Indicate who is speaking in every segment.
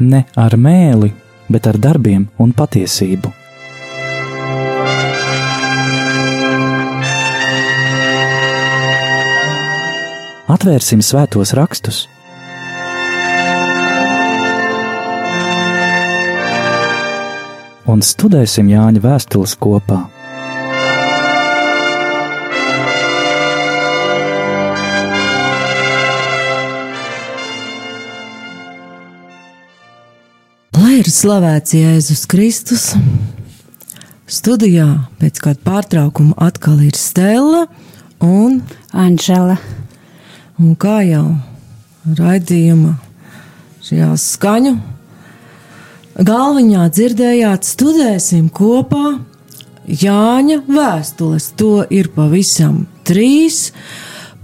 Speaker 1: ne ar mēli, bet ar darbiem un patiesību. Atvērsim svētos rakstus un studēsim Jāņa vēstules kopā.
Speaker 2: Ir slavēts Jēzus Kristus, studijā pēc kāda pārtraukuma atkal ir Stela un
Speaker 3: Anžela.
Speaker 2: Un kā jau raidījuma šajā skaņu galviņā dzirdējāt, studēsim kopā Jāņa vēstules. To ir pavisam trīs.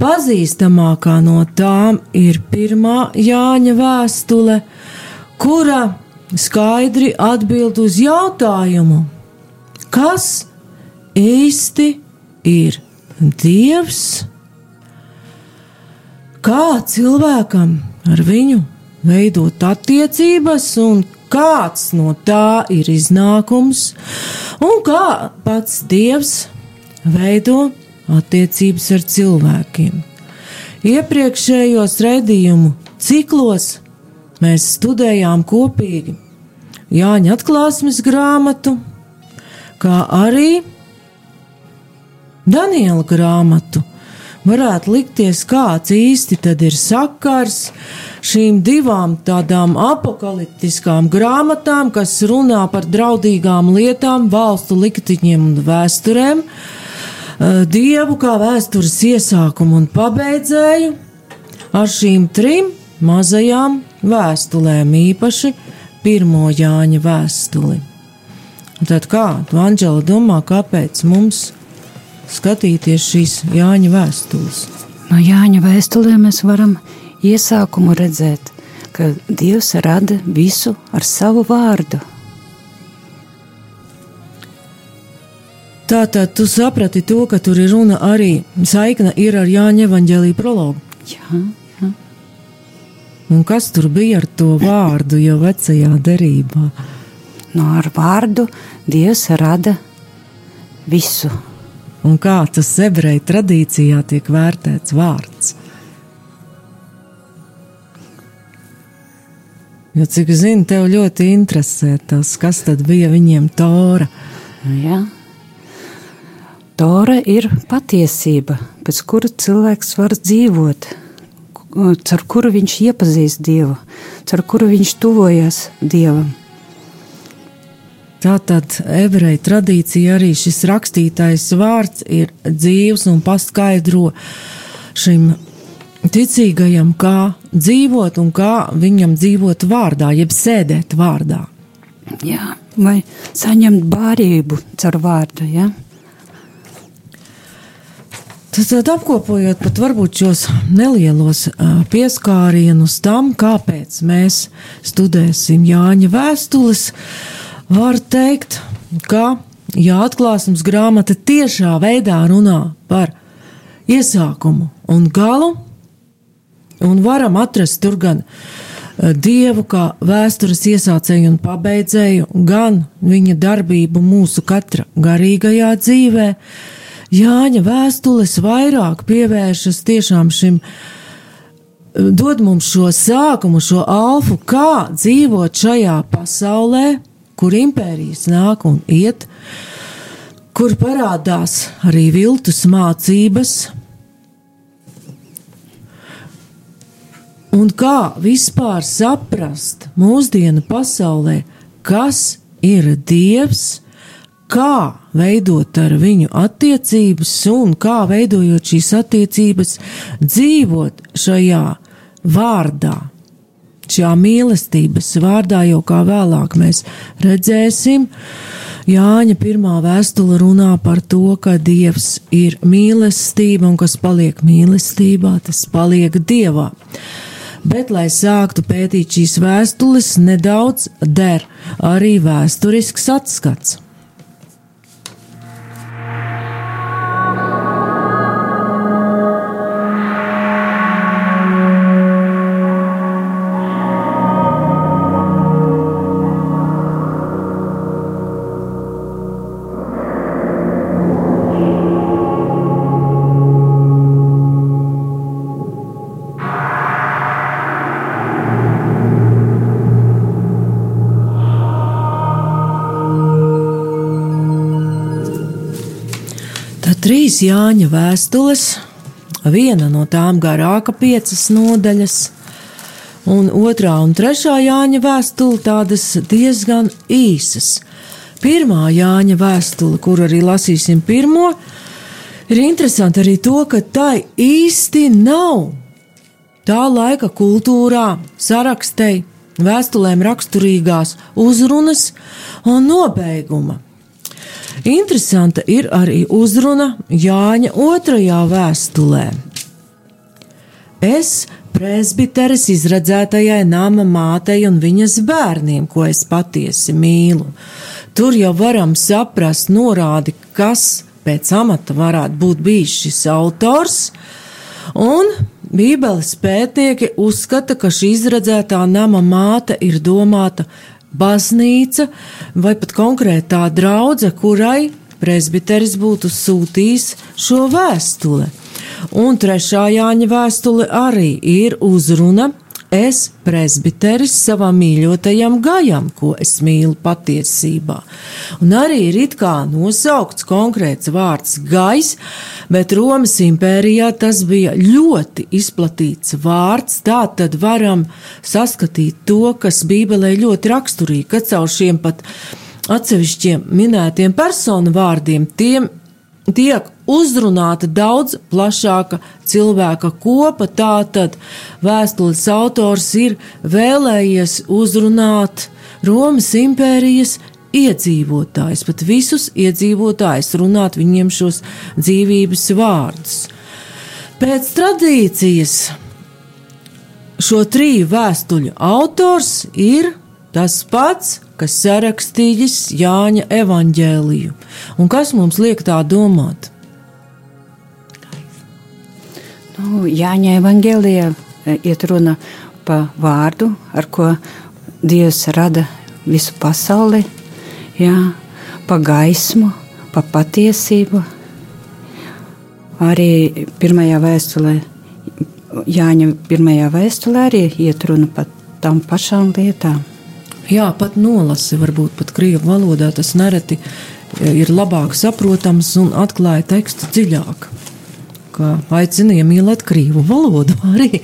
Speaker 2: Pazīstamākā no tām ir pirmā Jāņa vēstule, kura skaidri atbild uz jautājumu, kas īsti ir Dievs? Kā cilvēkam ar viņu veidot attiecības, un kāds no tā ir iznākums, un kā pats Dievs veido attiecības ar cilvēkiem. Iepriekšējos raidījumu ciklos mēs studējām kopīgi Jāņa atklāsmes grāmatu, kā arī Daniela grāmatu. Varētu likties, kāds īsti tad ir sakars šīm divām tādām apakaliptiskām grāmatām, kas runā par draudīgām lietām, valstu likteņiem un vēsturēm, dievu kā vēstures iesākumu un pabeidzēju, ar šīm trim mazajām vēstulēm īpaši pirmo Jāņa vēstuli. Un tad kā tu, Anģela, domā, kāpēc mums skatīties šīs Jāņa vēstules?
Speaker 3: No Jāņa vēstulēm mēs varam iesākumu redzēt, ka Dievs rada visu ar savu vārdu.
Speaker 2: Tātad tu saprati to, ka tur ir runa arī saikna ir ar Jāņa evaņģēlī prologu.
Speaker 3: Jā.
Speaker 2: Un kas tur bija ar to vārdu jau vecajā derībā?
Speaker 3: No ar vārdu Dievs rada visu.
Speaker 2: Un kā tas ebreju tradīcijā tiek vērtēts vārds? Jo cik zinu, tev ļoti interesē tas, kas tad bija viņiem tora.
Speaker 3: Jā. Tora ir patiesība, pēc kura cilvēks var dzīvot, caur kuru viņš iepazīst Dievu, caur kuru viņš tuvojas Dievam.
Speaker 2: Tātad ebreju tradīcija arī šis rakstītais vārds ir dzīves un paskaidro šim ticīgajam, kā dzīvot un kā viņam dzīvot vārdā, jeb sēdēt vārdā.
Speaker 3: Jā, vai saņemt bārību caur vārdu. Ja?
Speaker 2: Tad, tad apkopojot pat varbūt šos nelielos pieskārienus tam, kāpēc mēs studēsim Jāņa vēstules, var teikt, ka ja atklāsmes grāmata tiešā veidā runā par iesākumu un galu, un varam atrast tur gan Dievu kā vēstures iesācēju un pabeidzēju, gan viņa darbību mūsu katra garīgajā dzīvē, Jāņa vēstules vairāk pievēršas tiešām šim, dod mums šo sākumu, šo alfu, kā dzīvot šajā pasaulē, kur impērijas nāk un iet, kur parādās arī viltus mācības, un kā vispār saprast mūsdienu pasaulē, kas ir Dievs, kā veidot ar viņu attiecības un kā veidojot šīs attiecības, dzīvot šajā vārdā, šajā mīlestības vārdā, jau kā vēlāk mēs redzēsim. Jāņa pirmā vēstule runā par to, ka Dievs ir mīlestība un kas paliek mīlestībā, tas paliek Dievā. Bet, lai sāktu pētīt šīs vēstules, nedaudz der arī vēsturisks atskats. Trīs Jāņa vēstules, viena no tām garāka, piecas nodaļas, un otrā un trešā Jāņa vēstule tādas diezgan īsas. Pirmā Jāņa vēstule, kur arī lasīsim pirmo, ir interesanti arī to, ka tai īsti nav tā laika kultūrā, sarakstei, vēstulēm raksturīgās uzrunas un nobeiguma. Interesanta ir arī uzruna Jāņa otrajā vēstulē. Es, presbiteris, izredzētajai nama mātei un viņas bērniem, ko es patiesi mīlu. Tur jau varam saprast, norādi, kas pēc amata varētu būt bijis šis autors, un Bībeles pētnieki uzskata, ka šī izredzētā nama māte ir domāta baznīca vai pat konkrētā draudze, kurai presbiteris būtu sūtījis šo vēstuli. Un trešā Jāņa vēstule arī ir uzruna es, presbiteris, savam mīļotajam gajam, ko es mīlu patiesībā. Un arī ir it kā nosaukts konkrēts vārds gais, bet Romas impērijā tas bija ļoti izplatīts vārds. Tā tad varam saskatīt to, kas Bībelē ļoti raksturīgi, ka caur šiem pat atsevišķiem minētiem personu vārdiem tiem tiek uzrunāta daudz plašāka cilvēka kopa. Tātad vēstules autors ir vēlējies uzrunāt Romas impērijas iedzīvotājus, pat visus iedzīvotājus, runāt viņiem šos dzīvības vārdus. Pēc tradīcijas šo triju vēstuļu autors ir tas pats, kas sarakstījis Jāņa evaņģēliju. Un kas mums liek tā domāt?
Speaker 3: Nu, Jāņa evaņģēlijā e, iet runa pa vārdu, ar ko Dievs rada visu pasauli, jā, pa gaismu, pa patiesību. Arī pirmajā vēstulē, Jāņa pirmajā vēstulē arī iet runa par tām pašām lietām.
Speaker 2: Jā, pat nolasi, varbūt pat krievu valodā tas nereti e, ir labāk saprotams un atklāja tekstu dziļāk. Kā aicinu iemīlēt krievu valodu arī.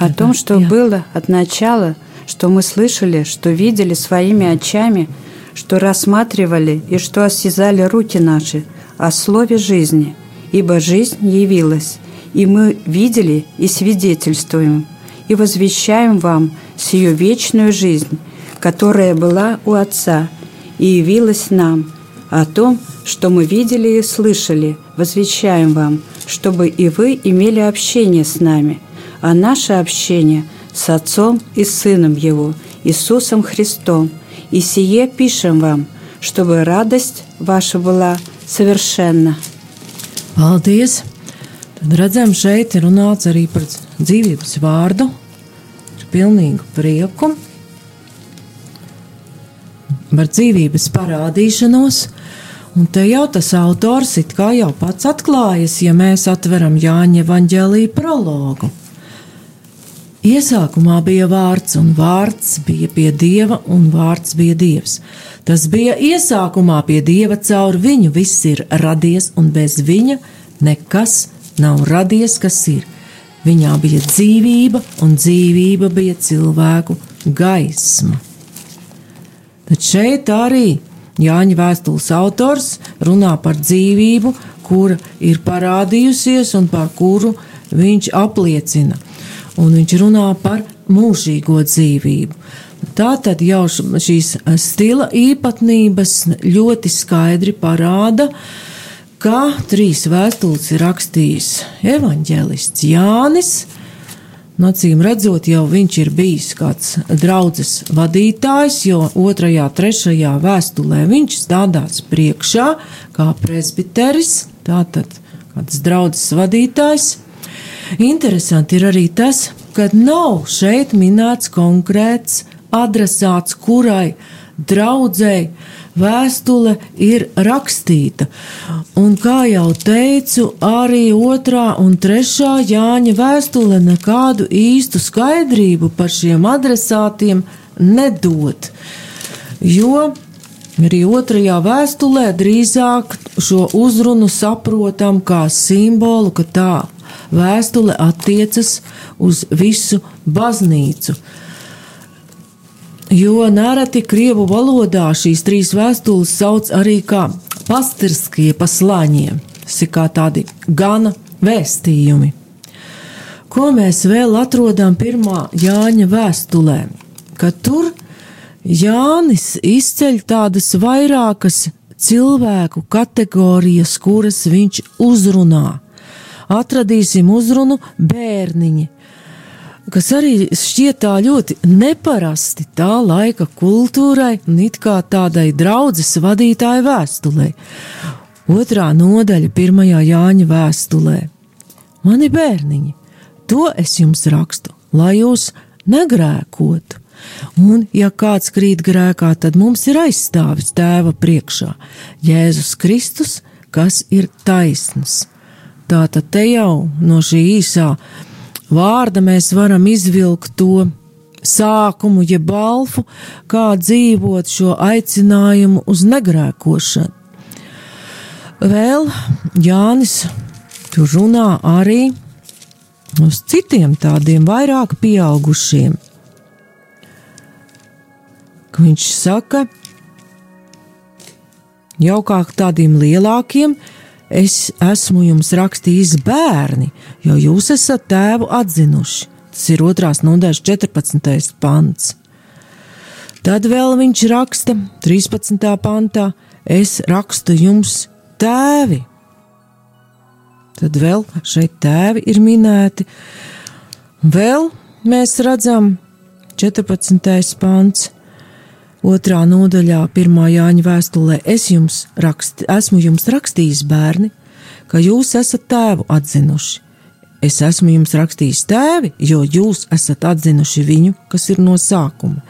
Speaker 3: О том, что yeah. было от начала, что мы слышали, что видели своими очами, что рассматривали и что осязали руки наши о слове жизни, ибо жизнь явилась, и мы видели и свидетельствуем, и возвещаем вам сию вечную жизнь, которая была у Отца и явилась нам, о том, что мы видели и слышали, возвещаем вам, чтобы и вы имели общение с нами, а наше общение с Отцом и Сыном Его, Иисусом Христом, и сие пишем вам, чтобы радость ваша была совершенна.
Speaker 2: Paldies! Tad redzam, šeit ir runāts arī par dzīvības vārdu, ar pilnīgu prieku, par dzīvības parādīšanos. Un te jau tas autors it kā jau pats atklājas, ja mēs atveram Jāņa evaņģēlīja prologu. Iesākumā bija vārds, un vārds bija pie dieva, un vārds bija dievs. Tas bija iesākumā pie dieva, caur viņu viss ir radies, un bez viņa nekas nav radies, kas ir. Viņā bija dzīvība, un dzīvība bija cilvēku gaisma. Bet šeit arī Jāņa vēstules autors runā par dzīvību, kura ir parādījusies un par kuru viņš apliecina. Un viņš runā par mūžīgo dzīvību. Tā tad jau šīs stila īpatnības ļoti skaidri parāda, ka trīs vēstules ir rakstījis evaņģēlists Jānis, Nacīm redzot, jau viņš ir bijis kāds draudzes vadītājs, jo otrajā, trešajā vēstulē viņš stādās priekšā kā presbiteris, tātad kāds draudzes vadītājs. Interesanti ir arī tas, ka nav šeit minēts konkrēts adresāts, kurai draudzēji vēstule ir rakstīta. Un, kā jau teicu, arī otrā un trešā Jāņa vēstule nekādu īstu skaidrību par šiem adresātiem nedod. Jo Arī otrajā vēstulē drīzāk šo uzrunu saprotam kā simbolu, ka tā vēstule attiecas uz visu baznīcu. Jo nereti krievu valodā šīs trīs vēstules sauc arī kā pastirskie ir kā tādi gana vēstījumi. Ko mēs vēl atrodam pirmā Jāņa vēstulē? Ka tur Jānis izceļ tādas vairākas cilvēku kategorijas, kuras viņš uzrunā. Atradīsim uzrunu bērniņi, kas arī šķiet tā ļoti neparasti tā laika kultūrai un it kā tādai draudzes vadītāja vēstulē. Otrā nodaļa pirmajā Jāņa vēstulē. Mani bērniņi, to es jums rakstu, lai jūs negrēkotu. Un, ja kāds krīt grēkā, tad mums ir aizstāvis tēva priekšā Jēzus Kristus, kas ir taisns. Tātad te jau no šī īsā vārda mēs varam izvilkt to sākumu, jeb balfu, kā dzīvot šo aicinājumu uz negrēkošanu. Vēl Jānis tur runā arī uz citiem tādiem vairāk pieaugušiem viņš saka, jau kā tādiem lielākiem, es esmu jums rakstījis bērni, jo jūs esat tēvu atzinuši. Tas ir otrās nodaļas 14. pants. Tad vēl viņš raksta 13. pantā: Es rakstu jums tēvi. Tad vēl šeit tēvi ir minēti. Vēl mēs redzam 14. pants. Otrā nodaļā, pirmā Jāņa vēstulē, es jums rakst, esmu jums rakstījis, bērni, ka jūs esat tēvu atzinuši. Es esmu jums rakstījis tēvi, jo jūs esat atzinuši viņu, kas ir no sākuma.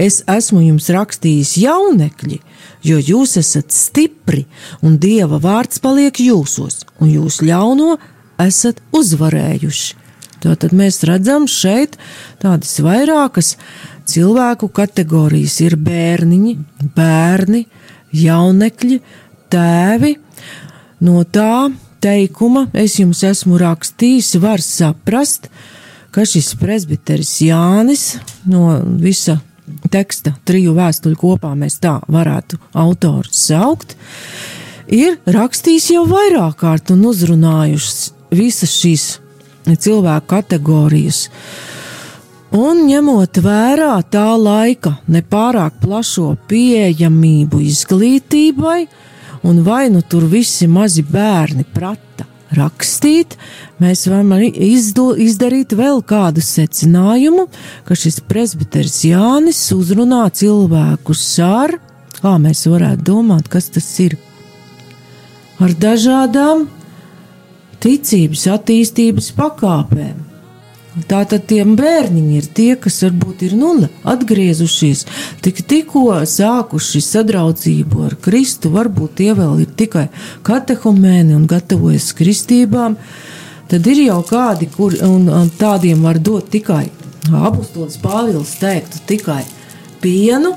Speaker 2: Es esmu jums rakstījis jaunekļi, jo jūs esat stipri, un Dieva vārds paliek jūsos, un jūs ļauno esat uzvarējuši. Tātad mēs redzam šeit tādas vairākas cilvēku kategorijas ir bērniņi, bērni, jaunekļi, tēvi. No tā teikuma es jums esmu rakstījis, var saprast, ka šis presbiteris Jānis no visa teksta triju vēstuļu kopā mēs tā varētu autoru saukt, ir rakstījis jau vairāk kārt un uzrunājušas visas šīs cilvēku kategorijas. Un ņemot vērā tā laika nepārāk plašo pieejamību izglītībai, un vai nu tur visi mazi bērni prata rakstīt, mēs varam arī izdarīt vēl kādu secinājumu, ka šis presbiteris Jānis uzrunā cilvēkus ar, kā mēs varētu domāt, kas tas ir, ar dažādām ticības attīstības pakāpēm. Tātad tiem bērniņi ir tie, kas varbūt ir nulle atgriezušies, tik, tikko sākuši sadraudzību ar Kristu, varbūt tie vēl ir tikai katehumēni un gatavojas kristībām. Tad ir jau kādi, kur tādiem var dot tikai apustulis Pāvils teiktu tikai pienu.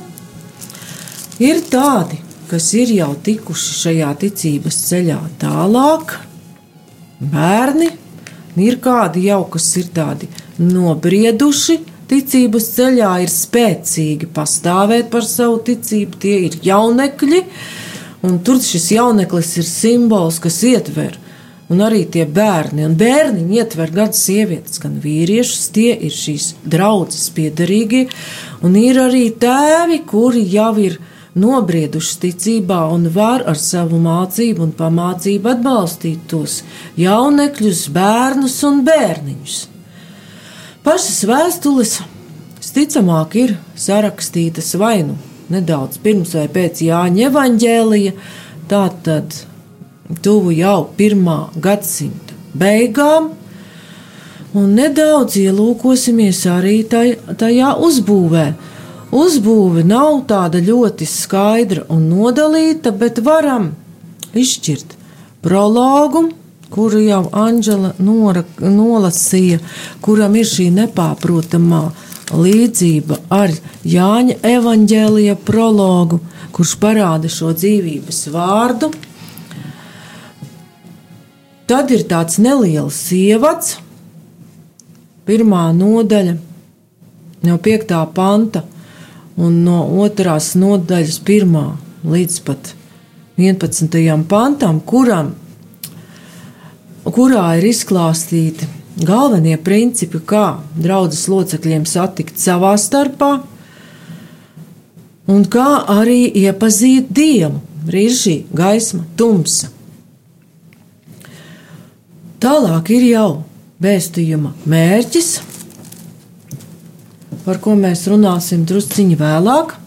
Speaker 2: Ir tādi, kas ir jau tikuši šajā ticības ceļā tālāk, bērni, Ir kādi jau, kas ir tādi nobrieduši, ticības ceļā ir spēcīgi pastāvēt par savu ticību, tie ir jaunekļi, un tur šis jauneklis ir simbols, kas ietver. Un arī tie bērni, un bērni ietver gan sievietes, gan vīriešus, tie ir šīs draudzes piedarīgi, un ir arī tēvi, kuri jau ir ielikumi nobrieduši ticībā un var ar savu mācību un pamācību atbalstīt tos jaunekļus, bērnus un bērniņus. Pašas vēstules visticamāk ir sarakstītas vai nu nedaudz pirms vai pēc Jāņa evaņģēlija, tātad tuvu jau pirmā gadsimta beigām, un nedaudz ielūkosimies arī tajā uzbūvē Uzbūve nav tāda ļoti skaidra un nodalīta, bet varam izšķirt prologu, kuru jau Anģela nolasīja, kuram ir šī nepārprotamā līdzība ar Jāņa evaņģēlija prologu. kurš parāda šo dzīvības vārdu. Tad ir tāds neliels ievads, pirmā nodaļa, no 5. panta, un no otrās nodaļas, 1. līdz pat 11. pantam, kuram, kurā ir izklāstīti galvenie principi, kā draudzes locekļiem satikt savā starpā, un kā arī iepazīt dievu. Šī gaisma, tumsa. Tālāk ir jau vēstījuma mērķis, par ko mēs runāsim drusciņi vēlāk.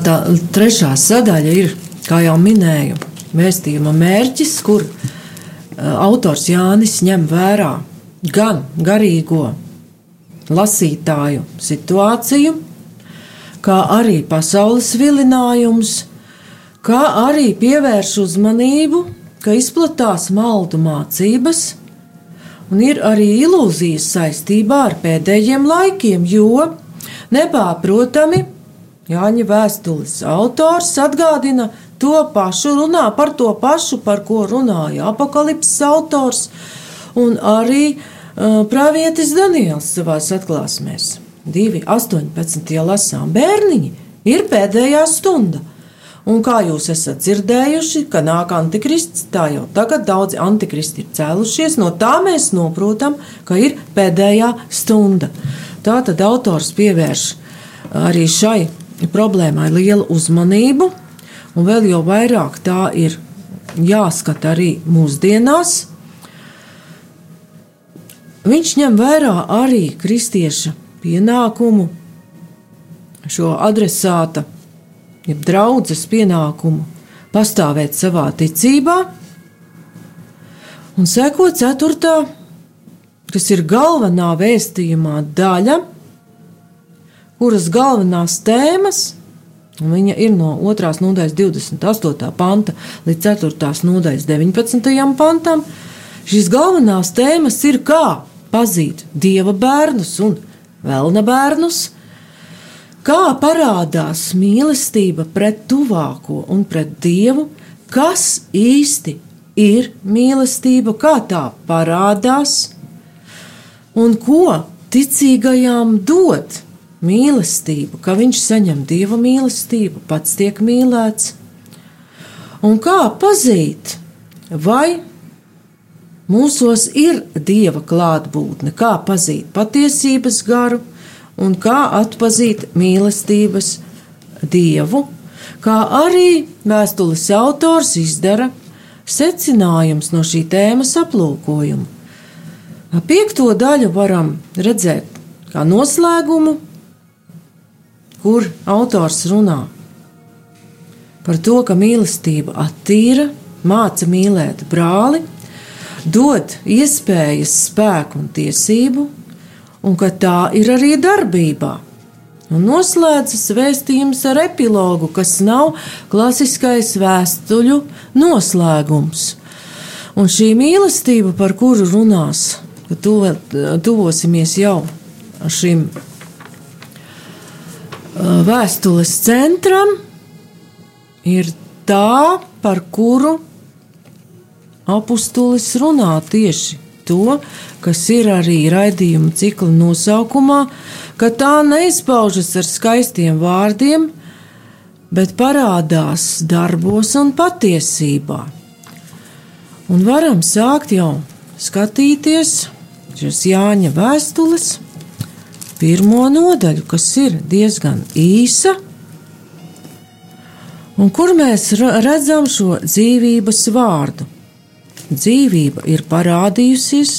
Speaker 2: Tā trešā sadaļa ir, kā jau minēju, vēstījuma mērķis, kur autors Jānis ņem vērā gan garīgo lasītāju situāciju, kā arī pasaules vilinājums, kā arī pievērš uzmanību, ka izplatās maldu mācības, un ir arī ilūzijas saistībā ar pēdējiem laikiem, jo nepārprotami Jāņa vēstules autors atgādina to pašu, runā par to pašu, par ko runāja apakalipses autors un arī uh, pravietis Daniels savā atklāsmēs. 2.18. lasām bērniņi ir pēdējā stunda. Un kā jūs esat dzirdējuši, ka nāk antikrists, tā jau tagad daudzi antikristi ir cēlušies, no tā mēs saprotam, ka ir pēdējā stunda. Tā tad autors pievērš arī šai problēmai lielu uzmanību, un vēl jau vairāk tā ir jāskata arī mūsdienās. Viņš ņem vērā arī kristieša pienākumu, šo adresāta, jeb draudzes pienākumu pastāvēt savā ticībā, un seko ceturtā, kas ir galvenā vēstījumā daļa kuras galvenās tēmas, viņa ir no 2. nodaļas 28. panta līdz 4. nodaļas 19. pantam, šīs galvenās tēmas ir kā pazīt dieva bērnus un vēlna bērnus, kā parādās mīlestība pret tuvāko un pret dievu, kas īsti ir mīlestība, kā tā parādās un ko ticīgajām dot mīlestību, ka viņš saņem dieva mīlestību, pats tiek mīlēts. Un kā pazīt, vai mūsos ir dieva klātbūtne, kā pazīt patiesības garu un kā atpazīt mīlestības dievu, kā arī vēstules autors izdara secinājums no šī tēmas aplūkojuma. Piekto daļu varam redzēt kā noslēgumu, kur autors runā par to, ka mīlestība attīra, māca mīlēt brāli, dod iespējas, spēku un tiesību, un ka tā ir arī darbībā. Un noslēdzas vēstījums ar epilogu, kas nav klasiskais vēstuļu noslēgums. Un šī mīlestība, par kuru runās, ka tuvosimies jau šim vēstules centram ir tā, par kuru apustulis runā tieši to, kas ir arī raidījuma cikla nosaukumā, ka tā neizpaužas ar skaistiem vārdiem, bet parādās darbos un patiesībā. Un varam sākt jau skatīties šīs Jāņa vēstules pirmo nodaļu, kas ir diezgan īsa. Un kur mēs redzam šo dzīvības vārdu? Dzīvība ir parādījusies,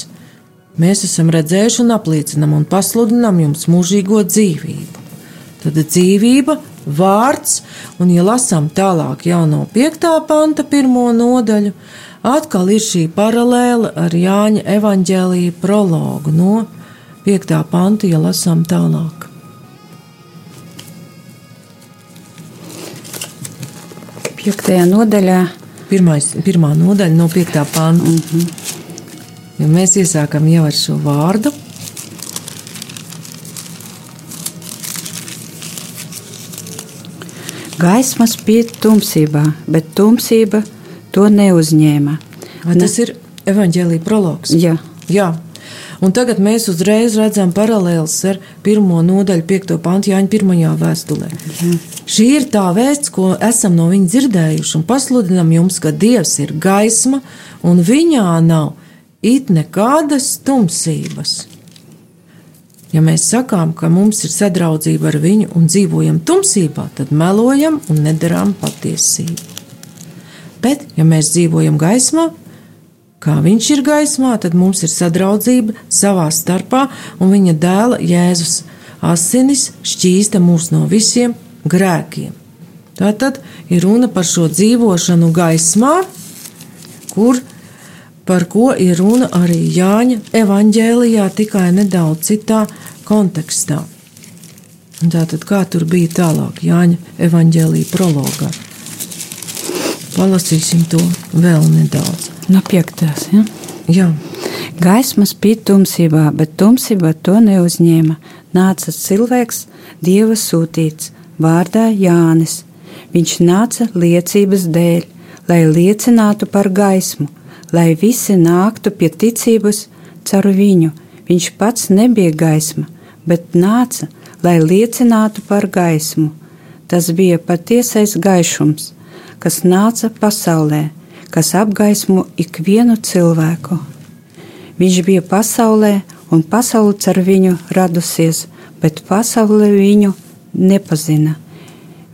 Speaker 2: mēs esam redzējuši un apliecinām un pasludinām jums mūžīgo dzīvību. Tad dzīvība, vārds, un, ja lasām tālāk jau no 5. panta, pirmo nodaļu, atkal ir šī paralēle ar Jāņa evaņģēlīja prologu no 5. panta, ja lasām tālāk.
Speaker 3: Piektajā nodaļā.
Speaker 2: Pirmais, pirmā nodaļa no 5. panta. Mm -hmm. ja mēs iesākam jau ar šo vārdu.
Speaker 3: Gaisma spīd tumsībā, bet tumsība to neuzņēma.
Speaker 2: Vai tas ne? ir evaņģēlīja prologs?
Speaker 3: Jā.
Speaker 2: Jā. Un tagad mēs uzreiz redzam paralēlus ar pirmo nodaļu, piekto pantu Jāņa pirmajā vēstulē. Jā. Šī ir tā vēsts, ko esam no viņa dzirdējuši, un pasludinam jums, ka Dievs ir gaisma, un viņā nav it nekādas tumsības. Ja mēs sakām, ka mums ir sadraudzība ar viņu un dzīvojam tumsībā, tad melojam un nedarām patiesību. Bet, ja mēs dzīvojam gaismā, kā viņš ir gaismā, tad mums ir sadraudzība savā starpā, un viņa dēla Jēzus asinis šķīsta mūs no visiem grēkiem. Tā tad ir runa par šo dzīvošanu gaismā, kur par ko ir runa arī Jāņa evanģēlijā, tikai nedaudz citā kontekstā. Tātad, kā tur bija tālāk Jāņa evanģēlīja prologā. Palasīsim to vēl nedaudz.
Speaker 3: No piektās, ja?
Speaker 2: Jā.
Speaker 3: Gaisma spīd tumsībā, bet tumsība to neuzņēma. Nāca cilvēks, dieva sūtīts, vārdā Jānis. Viņš nāca liecības dēļ, lai liecinātu par gaismu, lai visi nāktu pie ticības caur viņu. Viņš pats nebija gaisma, bet nāca, lai liecinātu par gaismu. Tas bija patiesais gaišums, kas nāca pasaulē kas apgaismo ikvienu cilvēku. Viņš bija pasaulē, un pasaule ar viņu radusies, bet pasaule viņu nepazina.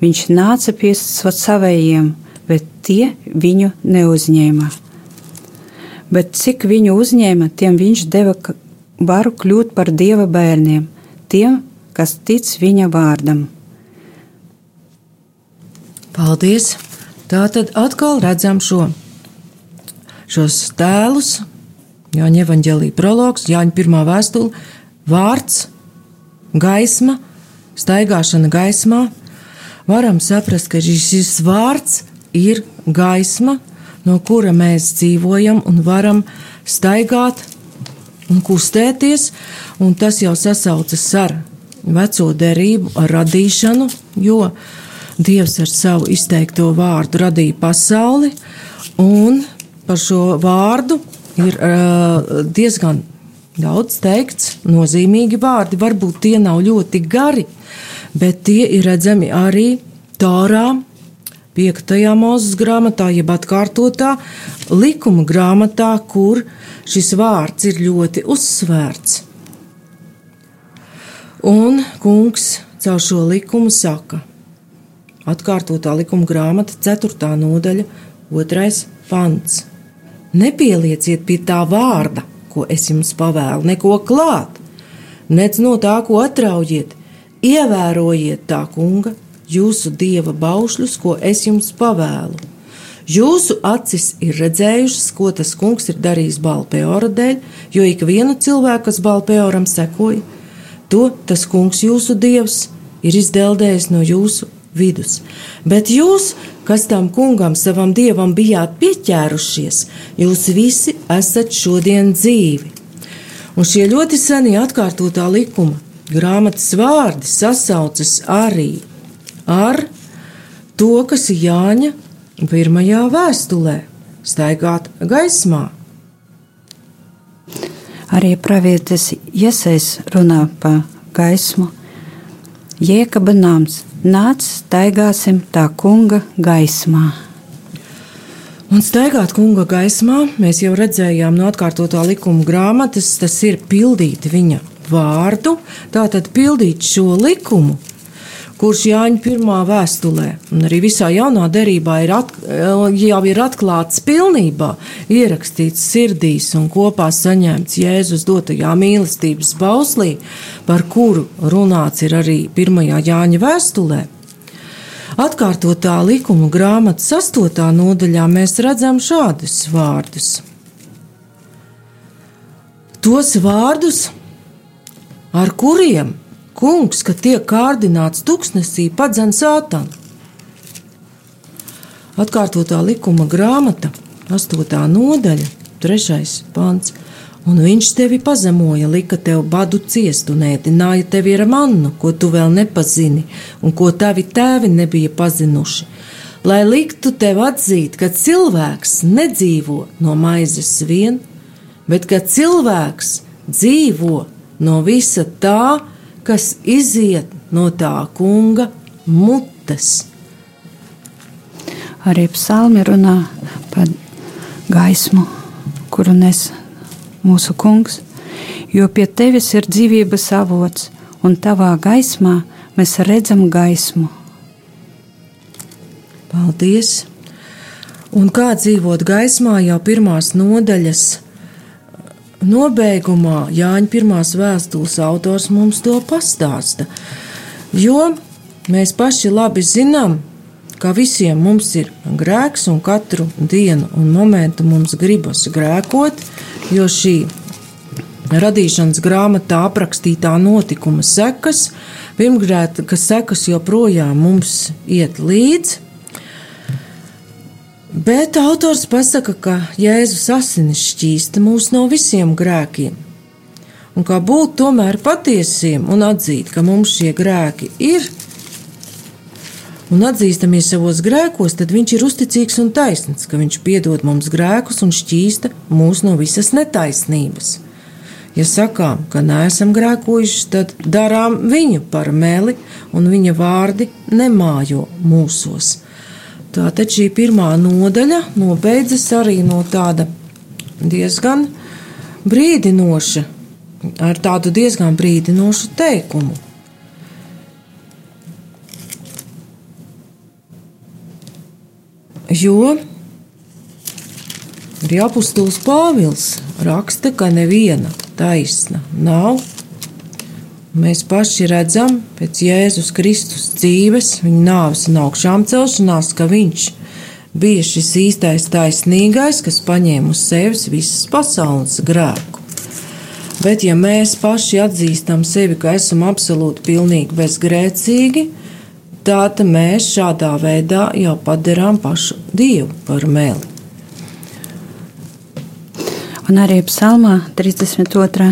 Speaker 3: Viņš nāca pie saviem, bet tie viņu neuzņēma. Bet cik viņu uzņēma, tiem viņš deva varu kļūt par dieva bērniem, tiem, kas tic viņa vārdam.
Speaker 2: Paldies! Tā tad atkal redzam šo šos tēlus, Jāņa evanģēlīja prologs, Jāņa pirmā vēstule, vārds, gaisma, staigāšana gaismā, varam saprast, ka šis vārds ir gaisma, no kura mēs dzīvojam un varam staigāt un kustēties, un tas jau sasaucas ar veco derību, ar radīšanu, jo Dievs ar savu izteikto vārdu radīja pasauli, un par šo vārdu ir uh, diezgan daudz teikts, nozīmīgi vārdi. Varbūt tie nav ļoti gari, bet tie ir redzami arī Tārā, 5. mūzes grāmatā, jeb atkārtotā likuma grāmatā, kur šis vārds ir ļoti uzsvērts. Un kungs caur šo likumu saka, atkārtotā likuma grāmata, 4. nodaļa, 2. pants. Nepielieciet pie tā vārda, ko es jums pavēlu, neko klāt, nec no tā, ko atraujiet. Ievērojiet tā kunga, jūsu dieva baušļus, ko es jums pavēlu. Jūsu acis ir redzējušas, ko tas kungs ir darījis Balpeora dēļ, jo ik vienu cilvēku, kas Balpeoram sekoja, to tas kungs jūsu dievs ir izdeldējis no jūsu vidus. Bet jūs, kas tam kungam, savam dievam bijāt pieķērušies, jūs visi esat šodien dzīvi. Un šie ļoti senie atkārtotā likuma grāmatas vārdi sasaucas arī ar to, kas ir Jāņa pirmajā vēstulē - staigāt gaismā.
Speaker 3: Arī pravietis iesaist runā par gaismu. Jēkaba nams nāc, staigāsim tā kunga gaismā.
Speaker 2: Un staigāt kunga gaismā mēs jau redzējām no atkārtotā likuma grāmatas, tas ir pildīt viņa vārdu, tātad pildīt šo likumu. Kurš Jāņa pirmā vēstulē un arī visā jaunā derībā ir at, jau ir atklāts pilnībā, ierakstīts sirdīs un kopā saņemts Jēzus dotajā mīlestības bauslī, par kuru runāts ir arī pirmajā Jāņa vēstulē. Atkārtotā likuma grāmatas astotā nodaļā mēs redzam šādus vārdus. Tos vārdus, ar kuriem kungs, ka tiek kārdināts tuksnesī, padzen sātanu. Atkārtotā likuma grāmata, 8. nodaļa, 3. pants. Un viņš tevi pazemoja, lika tev badu ciest un ēdināja tevi ar mannu, ko tu vēl nepazini, un ko tavi tēvi nebija pazinuši. Lai liktu tev atzīt, ka cilvēks nedzīvo no maizes vien, bet ka cilvēks dzīvo no visa tā, kas iziet no tā kunga mutes.
Speaker 3: Arī psalmi runā par gaismu, kuru nes mūsu kungs, jo pie tevis ir dzīvības avots, un tavā gaismā mēs redzam gaismu.
Speaker 2: Paldies! Un kā dzīvot gaismā jau pirmās nodaļas Nobeigumā Jāņa pirmās vēstules autors mums to pastāsta, jo mēs paši labi zinām, ka visiem mums ir grēks un katru dienu un momentu mums gribas grēkot, jo šī radīšanas grāmatā aprakstītā notikuma sekas, pirmkārt, ka sekas joprojām mums iet līdzi, Bet autors pasaka, ka Jēzus asinis šķīsta mūs no visiem grēkiem. Un kā būt tomēr patiesiem un atzīt, ka mums šie grēki ir, un atzīstamies savos grēkos, tad viņš ir uzticīgs un taisnīgs, ka viņš piedod mums grēkus un šķīsta mūs no visas netaisnības. Ja sakām, ka neesam grēkojuši, tad darām viņu par meli, un viņa vārdi nemājo mūsos. Tātad šī pirmā nodaļa nobeidzas arī no tāda diezgan brīdinoša, ar tādu diezgan brīdinošu teikumu. Jo arī apustulis Pāvils raksta, ka neviena taisna nav Mēs paši redzam pēc Jēzus Kristus dzīves, viņa nāves un augšām celšanās, ka viņš bija šis īstais taisnīgais, kas paņēma uz sevis visas pasaules grēku. Bet, ja mēs paši atzīstam sevi, ka esam absolūti pilnīgi bezgrēcīgi, tad mēs šādā veidā jau padarām pašu Dievu par meli.
Speaker 3: Un arī psalmā 32.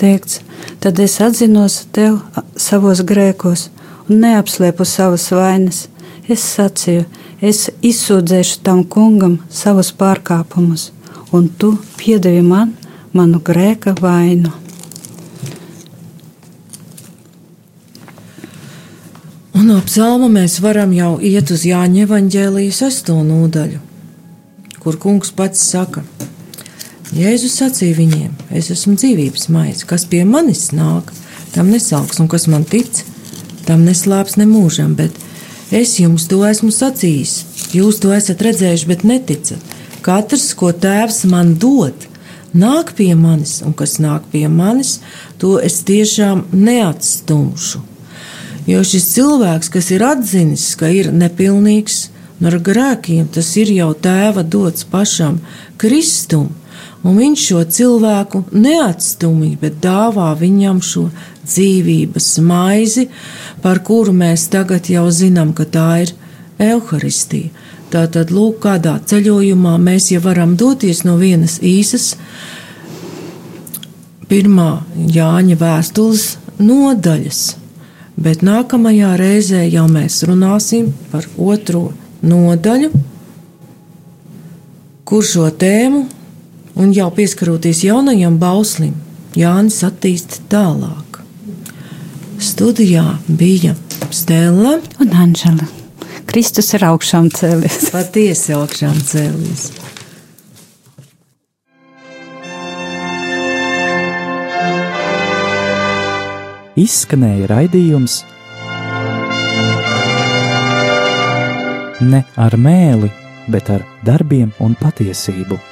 Speaker 3: teikts, Tad es atzinos tev savos grēkos un neapslēpu savas vainas. Es sacīju, es izsūdzēšu tam kungam savus pārkāpumus, un tu piedevi man manu grēka vainu.
Speaker 2: Un no psalma mēs varam jau iet uz Jāņa evaņģēlijas sesto nodaļu, kur kungs pats saka, Jēzus sacīja viņiem: Es esmu dzīvības maize, kas pie manis nāk, tam nesalks, un kas man tic, tam neslāps ne mūžam, bet es jums to esmu sacījis. Jūs to esat redzējuši, bet neticat. Katrs, ko tēvs man dod, nāk pie manis, un kas nāk pie manis, to es tiešām neatstumšu. Jo šis cilvēks, kas ir atzinis, ka ir nepilnīgs ar grēkiem, tas ir jau tēva dots pašam Kristum un viņš šo cilvēku neatstumj, bet dāvā viņam šo dzīvības maizi, par kuru mēs tagad jau zinām, ka tā ir evaharistija. Tātad, lūk, kādā ceļojumā mēs jau varam doties no vienas īsas, pirmā Jāņa vēstules nodaļas, bet nākamajā reizē jau mēs runāsim par otro nodaļu, kur šo tēmu un jau pieskaroties jaunajam bauslim, Jānis attīst tālāk. Studijā bija Stela
Speaker 3: un Anžela. Kristus ir augšām cēlies.
Speaker 2: Patiesi augšām cēlies.
Speaker 1: Izskanēja raidījums ne ar mēli, bet ar darbiem un patiesību.